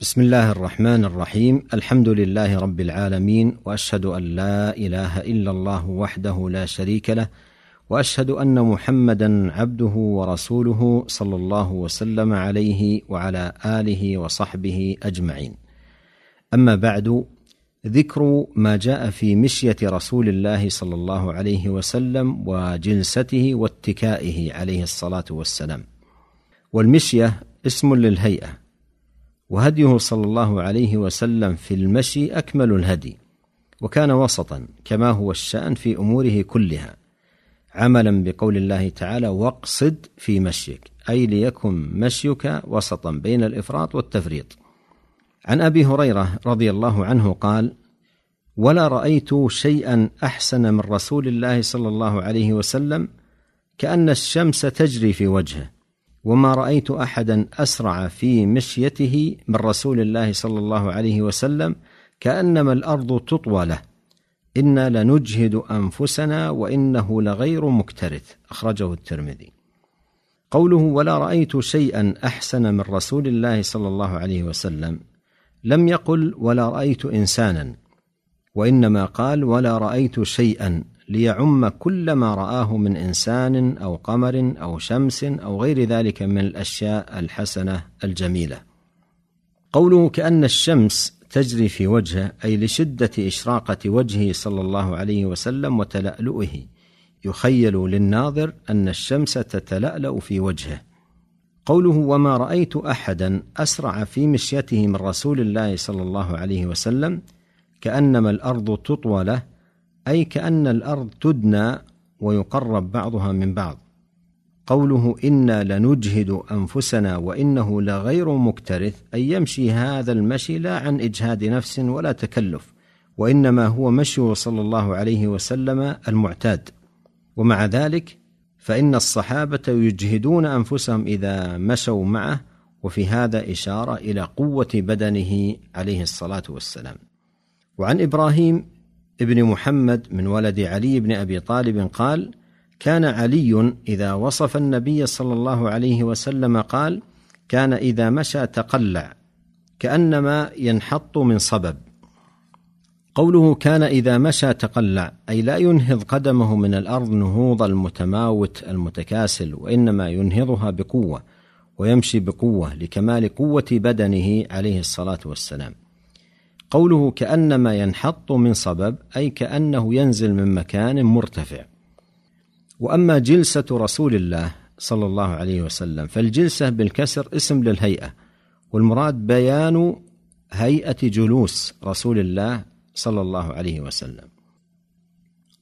بسم الله الرحمن الرحيم. الحمد لله رب العالمين وأشهد أن لا إله إلا الله وحده لا شريك له وأشهد أن محمدا عبده ورسوله صلى الله وسلم عليه وعلى آله وصحبه أجمعين. أما بعد ذكر ما جاء في مشية رسول الله صلى الله عليه وسلم وجلسته واتكائه عليه الصلاة والسلام. والمشية اسم للهيئة. وهديه صلى الله عليه وسلم في المشي أكمل الهدي وكان وسطا كما هو الشأن في أموره كلها عملا بقول الله تعالى واقصد في مشيك أي ليكن مشيك وسطا بين الإفراط والتفريط. عن أبي هريرة رضي الله عنه قال ولا رأيت شيئا أحسن من رسول الله صلى الله عليه وسلم كأن الشمس تجري في وجهه وما رأيت أحدا أسرع في مشيته من رسول الله صلى الله عليه وسلم كأنما الأرض تطوى له. إنا لنجهد أنفسنا وإنه لغير مكترث. أخرجه الترمذي. قوله ولا رأيت شيئا أحسن من رسول الله صلى الله عليه وسلم لم يقل ولا رأيت انسانا وإنما قال ولا رأيت شيئا ليعم كل ما رآه من إنسان أو قمر أو شمس أو غير ذلك من الأشياء الحسنة الجميلة. قوله كأن الشمس تجري في وجهه أي لشدة إشراقة وجهه صلى الله عليه وسلم وتلألؤه يخيل للناظر أن الشمس تتلألأ في وجهه. قوله وما رأيت أحدا أسرع في مشيته من رسول الله صلى الله عليه وسلم كأنما الأرض تطوى له أي كأن الأرض تدنى ويقرب بعضها من بعض. قوله إنا لنجهد أنفسنا وإنه لغير مكترث أي يمشي هذا المشي لا عن إجهاد نفس ولا تكلف وإنما هو مشي صلى الله عليه وسلم المعتاد. ومع ذلك فإن الصحابة يجهدون أنفسهم إذا مشوا معه وفي هذا إشارة إلى قوة بدنه عليه الصلاة والسلام. وعن إبراهيم ابن محمد من ولد علي بن أبي طالب قال كان علي إذا وصف النبي صلى الله عليه وسلم قال كان إذا مشى تقلع كأنما ينحط من صبب قوله كان إذا مشى تقلع أي لا ينهض قدمه من الأرض نهوض المتماوت المتكاسل وإنما ينهضها بقوة ويمشي بقوة لكمال قوة بدنه عليه الصلاة والسلام. قوله كأنما ينحط من صبب أي كأنه ينزل من مكان مرتفع. وأما جلسة رسول الله صلى الله عليه وسلم فالجلسة بالكسر اسم للهيئة والمراد بيان هيئة جلوس رسول الله صلى الله عليه وسلم.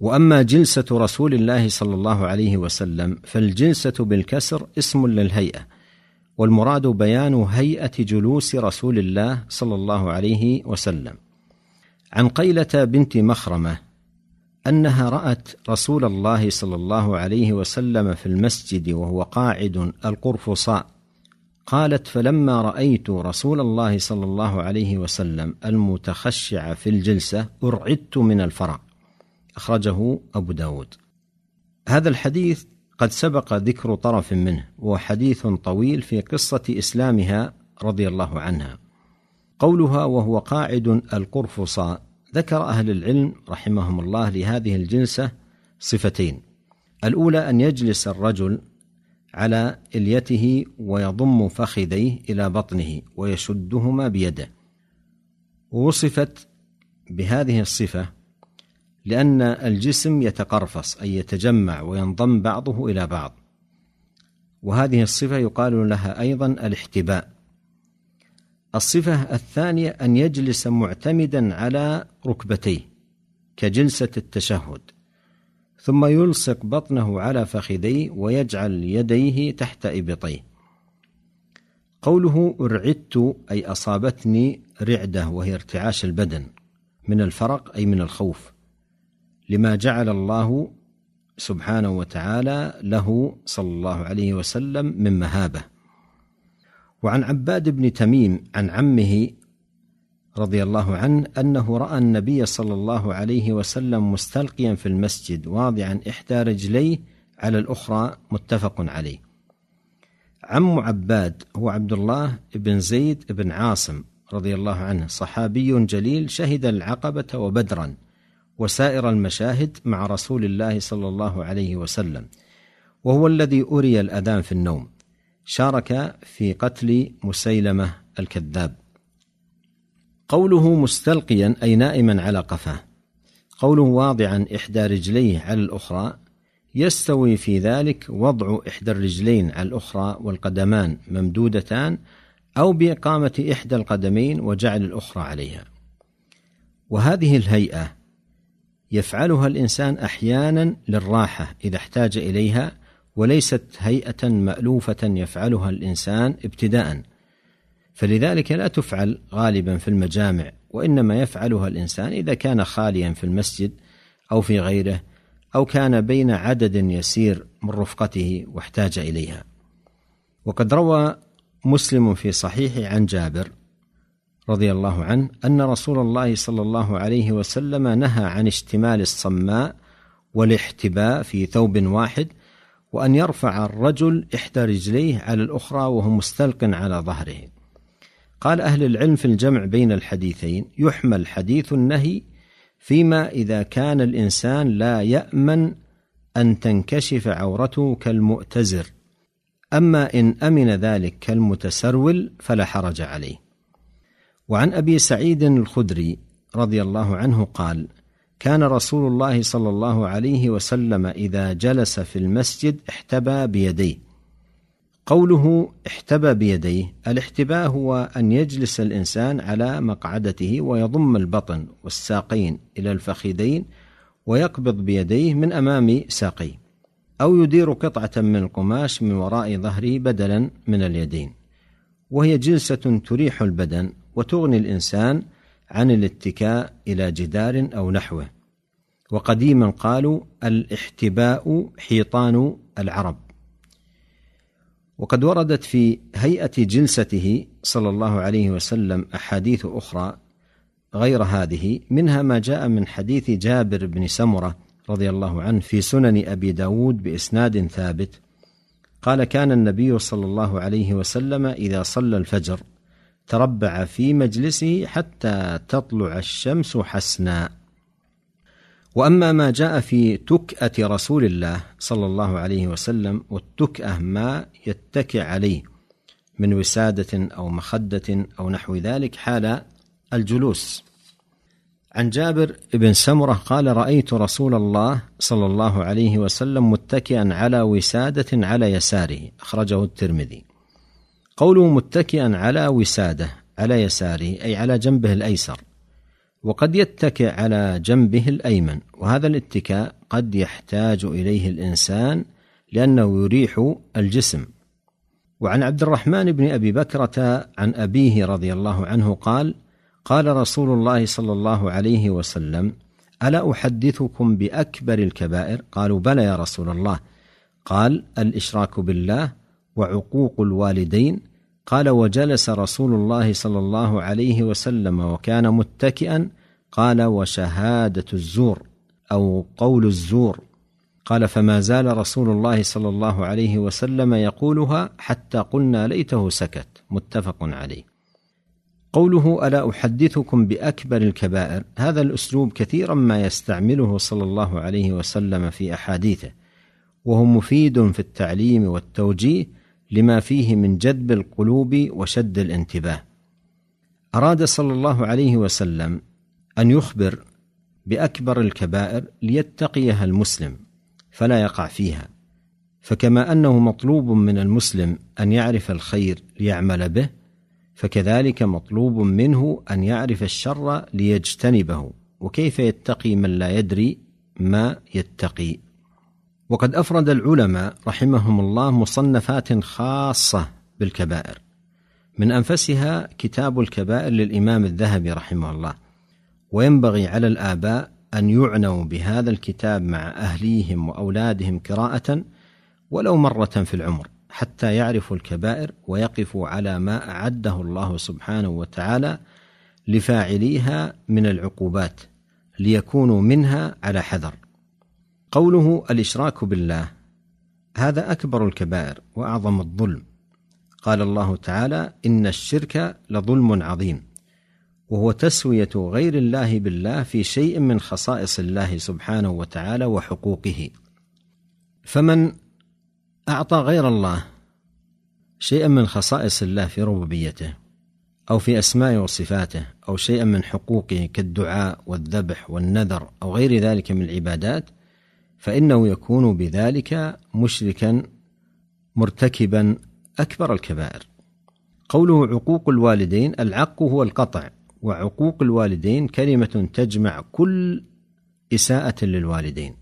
وأما جلسة رسول الله صلى الله عليه وسلم فالجلسة بالكسر اسم للهيئة والمراد بيان هيئة جلوس رسول الله صلى الله عليه وسلم. عن قيلة بنت مخرمة أنها رأت رسول الله صلى الله عليه وسلم في المسجد وهو قاعد القرفصاء قالت فلما رأيت رسول الله صلى الله عليه وسلم المتخشع في الجلسة أرعدت من الفرع أخرجه أبو داود. هذا الحديث قد سبق ذكر طرف منه وهو حديث طويل في قصة إسلامها رضي الله عنها. قولها وهو قاعد القرفصاء ذكر أهل العلم رحمهم الله لهذه الجلسة صفتين. الأولى أن يجلس الرجل على إليته ويضم فخذيه إلى بطنه ويشدهما بيده. ووصفت بهذه الصفة لأن الجسم يتقرفص أي يتجمع وينضم بعضه إلى بعض. وهذه الصفة يقال لها أيضا الاحتباء. الصفة الثانية أن يجلس معتمدا على ركبتيه كجلسة التشهد ثم يلصق بطنه على فخذيه ويجعل يديه تحت إبطيه. قوله أرعدت أي أصابتني رعدة وهي ارتعاش البدن من الفرق أي من الخوف. لما جعل الله سبحانه وتعالى له صلى الله عليه وسلم من مهابة. وعن عباد بن تميم عن عمه رضي الله عنه أنه رأى النبي صلى الله عليه وسلم مستلقيا في المسجد واضعا إحدى رجليه على الأخرى متفق عليه. عم عباد هو عبد الله بن زيد بن عاصم رضي الله عنه صحابي جليل شهد العقبة وبدرا. وسائر المشاهد مع رسول الله صلى الله عليه وسلم وهو الذي أري الأذان في النوم شارك في قتل مسيلمة الكذاب. قوله مستلقيا أي نائما على قفاه قوله واضعا إحدى رجليه على الأخرى يستوي في ذلك وضع إحدى الرجلين على الأخرى والقدمان ممدودتان أو بإقامة إحدى القدمين وجعل الأخرى عليها. وهذه الهيئة يفعلها الإنسان أحيانا للراحة إذا احتاج إليها وليست هيئة مألوفة يفعلها الإنسان ابتداء. فلذلك لا تفعل غالبا في المجامع وإنما يفعلها الإنسان إذا كان خاليا في المسجد أو في غيره أو كان بين عدد يسير من رفقته واحتاج إليها. وقد روى مسلم في صحيحه عن جابر رضي الله عنه أن رسول الله صلى الله عليه وسلم نهى عن اشتمال الصماء والاحتباء في ثوب واحد وأن يرفع الرجل إحدى رجليه على الأخرى وهو مستلق على ظهره. قال أهل العلم في الجمع بين الحديثين يحمل حديث النهي فيما إذا كان الإنسان لا يأمن أن تنكشف عورته كالمؤتزر أما إن أمن ذلك كالمتسرول فلا حرج عليه. وعن أبي سعيد الخدري رضي الله عنه قال كان رسول الله صلى الله عليه وسلم إذا جلس في المسجد احتبى بيديه. قوله احتبى بيديه الاحتباء هو أن يجلس الإنسان على مقعدته ويضم البطن والساقين إلى الفخذين ويقبض بيديه من أمام ساقيه أو يدير قطعة من القماش من وراء ظهره بدلا من اليدين. وهي جلسة تريح البدن وتغني الإنسان عن الاتكاء إلى جدار أو نحوه. وقديما قالوا الاحتباء حيطان العرب. وقد وردت في هيئة جلسته صلى الله عليه وسلم أحاديث أخرى غير هذه منها ما جاء من حديث جابر بن سمرة رضي الله عنه في سنن أبي داود بإسناد ثابت. قال كان النبي صلى الله عليه وسلم إذا صلى الفجر تربع في مجلسه حتى تطلع الشمس حسنا. وأما ما جاء في تكأة رسول الله صلى الله عليه وسلم والتكأة ما يتكئ عليه من وسادة أو مخدة أو نحو ذلك حال الجلوس. عن جابر بن سمرة قال رأيت رسول الله صلى الله عليه وسلم متكئا على وسادة على يساره. أخرجه الترمذي. قوله متكئا على وسادة على يساره أي على جنبه الأيسر. وقد يتكئ على جنبه الأيمن. وهذا الاتكاء قد يحتاج إليه الإنسان لأنه يريح الجسم. وعن عبد الرحمن بن أبي بكرة عن أبيه رضي الله عنه قال قال رسول الله صلى الله عليه وسلم ألا أحدثكم بأكبر الكبائر؟ قالوا بلى يا رسول الله. قال الإشراك بالله وعقوق الوالدين قال وجلس رسول الله صلى الله عليه وسلم وكان متكئا قال وشهادة الزور أو قول الزور قال فما زال رسول الله صلى الله عليه وسلم يقولها حتى قلنا ليته سكت متفق عليه. قوله ألا أحدثكم بأكبر الكبائر؟ هذا الأسلوب كثيرا ما يستعمله صلى الله عليه وسلم في أحاديثه وهو مفيد في التعليم والتوجيه لما فيه من جذب القلوب وشد الانتباه. أراد صلى الله عليه وسلم أن يخبر بأكبر الكبائر ليتقيها المسلم فلا يقع فيها. فكما أنه مطلوب من المسلم أن يعرف الخير ليعمل به فكذلك مطلوب منه أن يعرف الشر ليجتنبه. وكيف يتقي من لا يدري ما يتقي؟ وقد أفرد العلماء رحمهم الله مصنفات خاصة بالكبائر. من أنفسها كتاب الكبائر للإمام الذهبي رحمه الله وينبغي على الآباء أن يعنوا بهذا الكتاب مع أهليهم وأولادهم قراءة ولو مرة في العمر حتى يعرفوا الكبائر ويقفوا على ما أعده الله سبحانه وتعالى لفاعليها من العقوبات ليكونوا منها على حذر. قوله الإشراك بالله. هذا أكبر الكبائر وأعظم الظلم. قال الله تعالى إن الشرك لظلم عظيم. وهو تسوية غير الله بالله في شيء من خصائص الله سبحانه وتعالى وحقوقه. فمن أعطى غير الله شيئا من خصائص الله في ربوبيته أو في أسمائه وصفاته أو شيئا من حقوقه كالدعاء والذبح والنذر أو غير ذلك من العبادات فإنه يكون بذلك مشركا مرتكبا أكبر الكبائر. قوله عقوق الوالدين العق هو القطع وعقوق الوالدين كلمة تجمع كل إساءة للوالدين.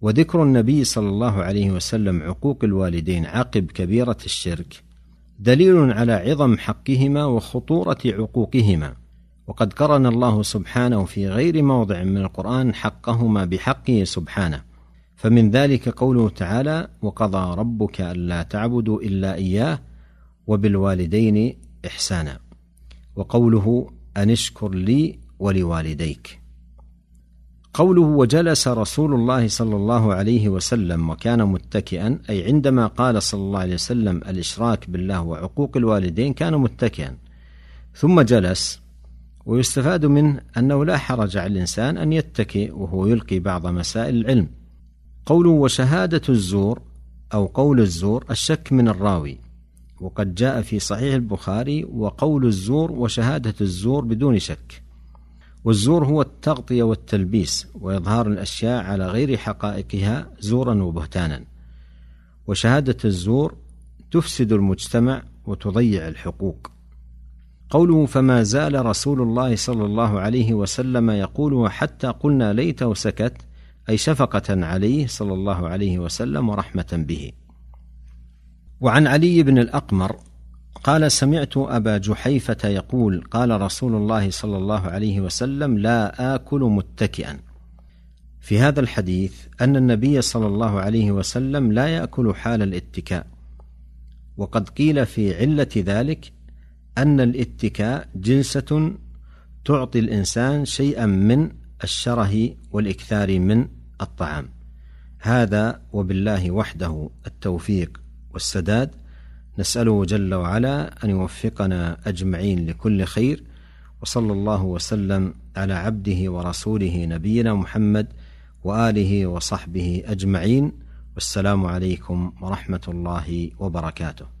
وذكر النبي صلى الله عليه وسلم عقوق الوالدين عقب كبيرة الشرك دليل على عظم حقهما وخطورة عقوقهما. وقد قرن الله سبحانه في غير موضع من القرآن حقهما بحقه سبحانه. فمن ذلك قوله تعالى وقضى ربك ألا تعبدوا إلا إياه وبالوالدين إحسانا وقوله أن اشكر لي ولوالديك قوله وجلس رسول الله صلى الله عليه وسلم وكان متكئا أي عندما قال صلى الله عليه وسلم الإشراك بالله وعقوق الوالدين كان متكئا. ثم جلس ويستفاد منه أنه لا حرج على الإنسان أن يتكئ وهو يلقي بعض مسائل العلم. قوله وشهادة الزور أو قول الزور الشك من الراوي وقد جاء في صحيح البخاري وقول الزور وشهادة الزور بدون شك. والزور هو التغطية والتلبيس وإظهار الأشياء على غير حقائقها زورا وبهتانا. وشهادة الزور تفسد المجتمع وتضيع الحقوق. قوله فما زال رسول الله صلى الله عليه وسلم يقول حتى قلنا ليته سكت أي شفقة عليه صلى الله عليه وسلم ورحمة به. وعن علي بن الأقمر قال سمعت أبا جحيفة يقول قال رسول الله صلى الله عليه وسلم لا آكل متكئا في هذا الحديث أن النبي صلى الله عليه وسلم لا يأكل حال الاتكاء. وقد قيل في علة ذلك أن الاتكاء جلسة تعطي الإنسان شيئا من الشره والإكثار من الطعام. هذا وبالله وحده التوفيق والسداد. نسأله جل وعلا أن يوفقنا أجمعين لكل خير وصلى الله وسلم على عبده ورسوله نبينا محمد وآله وصحبه أجمعين. والسلام عليكم ورحمة الله وبركاته.